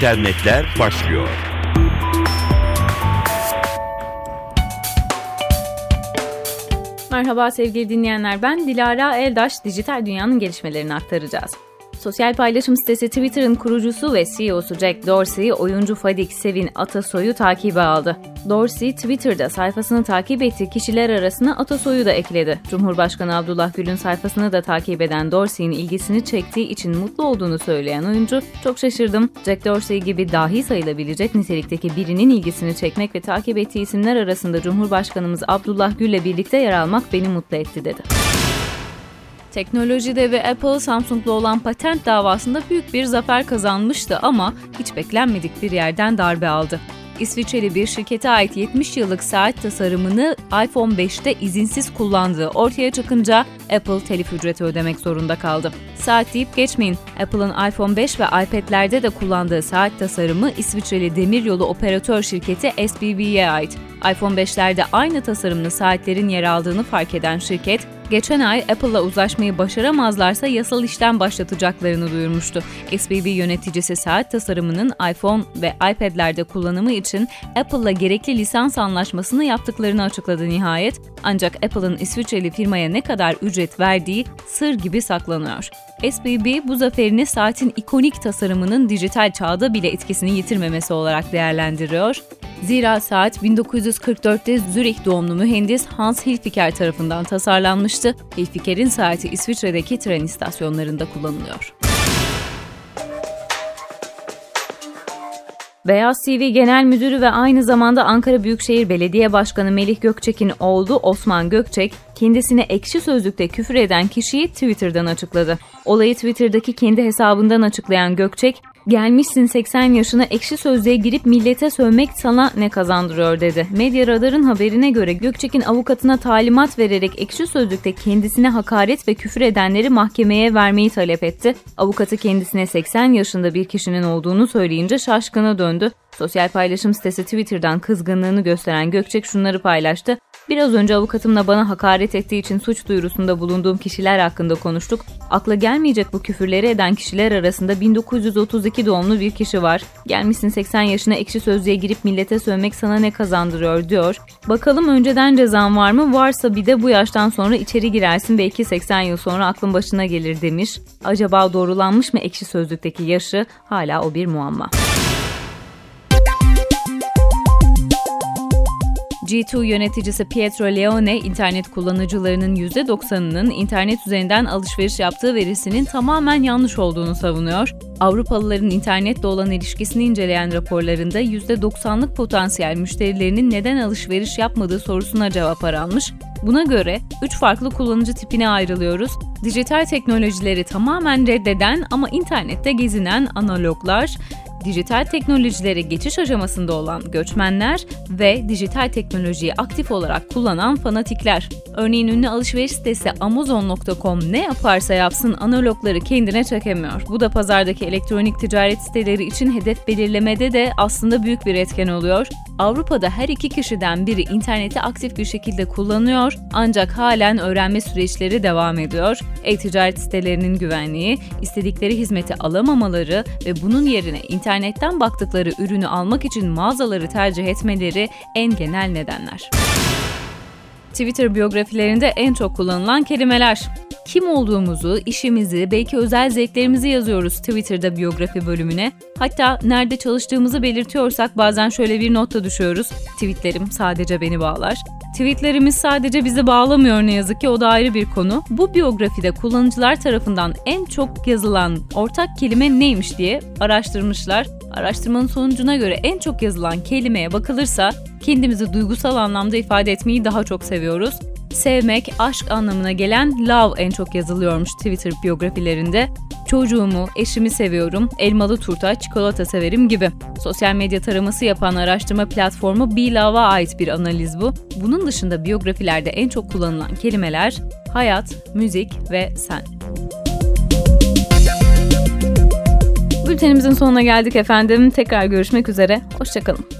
internetler başlıyor. Merhaba sevgili dinleyenler ben Dilara Eldaş dijital dünyanın gelişmelerini aktaracağız. Sosyal paylaşım sitesi Twitter'ın kurucusu ve CEO'su Jack Dorsey, oyuncu Fadik Sevin Atasoy'u takibe aldı. Dorsey, Twitter'da sayfasını takip ettiği kişiler arasına Atasoy'u da ekledi. Cumhurbaşkanı Abdullah Gül'ün sayfasını da takip eden Dorsey'in ilgisini çektiği için mutlu olduğunu söyleyen oyuncu, çok şaşırdım. Jack Dorsey gibi dahi sayılabilecek nitelikteki birinin ilgisini çekmek ve takip ettiği isimler arasında Cumhurbaşkanımız Abdullah Gül'le birlikte yer almak beni mutlu etti dedi. Teknolojide ve Apple Samsung'la olan patent davasında büyük bir zafer kazanmıştı ama hiç beklenmedik bir yerden darbe aldı. İsviçreli bir şirkete ait 70 yıllık saat tasarımını iPhone 5'te izinsiz kullandığı ortaya çıkınca Apple telif ücreti ödemek zorunda kaldı. Saat deyip geçmeyin. Apple'ın iPhone 5 ve iPad'lerde de kullandığı saat tasarımı İsviçreli demiryolu operatör şirketi SBB'ye ait. iPhone 5'lerde aynı tasarımlı saatlerin yer aldığını fark eden şirket, geçen ay Apple'la uzlaşmayı başaramazlarsa yasal işlem başlatacaklarını duyurmuştu. SBB yöneticisi saat tasarımının iPhone ve iPad'lerde kullanımı için Apple'la gerekli lisans anlaşmasını yaptıklarını açıkladı nihayet. Ancak Apple'ın İsviçreli firmaya ne kadar ücret verdiği sır gibi saklanıyor. SBB bu zaferini saatin ikonik tasarımının dijital çağda bile etkisini yitirmemesi olarak değerlendiriyor. Zira saat 1944'te Zürich doğumlu mühendis Hans Hilfiger tarafından tasarlanmıştı. Hilfiger'in saati İsviçre'deki tren istasyonlarında kullanılıyor. Beyaz TV Genel Müdürü ve aynı zamanda Ankara Büyükşehir Belediye Başkanı Melih Gökçek'in oğlu Osman Gökçek, kendisine ekşi sözlükte küfür eden kişiyi Twitter'dan açıkladı. Olayı Twitter'daki kendi hesabından açıklayan Gökçek, Gelmişsin 80 yaşına ekşi sözlüğe girip millete sövmek sana ne kazandırıyor dedi. Medya Radar'ın haberine göre Gökçek'in avukatına talimat vererek ekşi sözlükte kendisine hakaret ve küfür edenleri mahkemeye vermeyi talep etti. Avukatı kendisine 80 yaşında bir kişinin olduğunu söyleyince şaşkına döndü. Sosyal paylaşım sitesi Twitter'dan kızgınlığını gösteren Gökçek şunları paylaştı. Biraz önce avukatımla bana hakaret ettiği için suç duyurusunda bulunduğum kişiler hakkında konuştuk. Akla gelmeyecek bu küfürleri eden kişiler arasında 1932 doğumlu bir kişi var. Gelmişsin 80 yaşına ekşi sözlüğe girip millete sövmek sana ne kazandırıyor diyor. Bakalım önceden cezan var mı? Varsa bir de bu yaştan sonra içeri girersin belki 80 yıl sonra aklın başına gelir demiş. Acaba doğrulanmış mı ekşi sözlükteki yaşı? Hala o bir muamma. G2 yöneticisi Pietro Leone, internet kullanıcılarının %90'ının internet üzerinden alışveriş yaptığı verisinin tamamen yanlış olduğunu savunuyor. Avrupalıların internetle olan ilişkisini inceleyen raporlarında %90'lık potansiyel müşterilerinin neden alışveriş yapmadığı sorusuna cevap aranmış. Buna göre 3 farklı kullanıcı tipine ayrılıyoruz. Dijital teknolojileri tamamen reddeden ama internette gezinen analoglar, dijital teknolojilere geçiş aşamasında olan göçmenler ve dijital teknolojiyi aktif olarak kullanan fanatikler. Örneğin ünlü alışveriş sitesi Amazon.com ne yaparsa yapsın analogları kendine çekemiyor. Bu da pazardaki elektronik ticaret siteleri için hedef belirlemede de aslında büyük bir etken oluyor. Avrupa'da her iki kişiden biri interneti aktif bir şekilde kullanıyor ancak halen öğrenme süreçleri devam ediyor. E-ticaret sitelerinin güvenliği, istedikleri hizmeti alamamaları ve bunun yerine internetten baktıkları ürünü almak için mağazaları tercih etmeleri en genel nedenler. Twitter biyografilerinde en çok kullanılan kelimeler. Kim olduğumuzu, işimizi, belki özel zevklerimizi yazıyoruz Twitter'da biyografi bölümüne. Hatta nerede çalıştığımızı belirtiyorsak bazen şöyle bir not da düşüyoruz. Tweetlerim sadece beni bağlar. Tweetlerimiz sadece bizi bağlamıyor ne yazık ki o da ayrı bir konu. Bu biyografide kullanıcılar tarafından en çok yazılan ortak kelime neymiş diye araştırmışlar. Araştırmanın sonucuna göre en çok yazılan kelimeye bakılırsa kendimizi duygusal anlamda ifade etmeyi daha çok seviyoruz. Sevmek, aşk anlamına gelen love en çok yazılıyormuş Twitter biyografilerinde. Çocuğumu, eşimi seviyorum, elmalı turta, çikolata severim gibi. Sosyal medya taraması yapan araştırma platformu BeLove'a ait bir analiz bu. Bunun dışında biyografilerde en çok kullanılan kelimeler hayat, müzik ve sen. Bültenimizin sonuna geldik efendim. Tekrar görüşmek üzere. Hoşçakalın.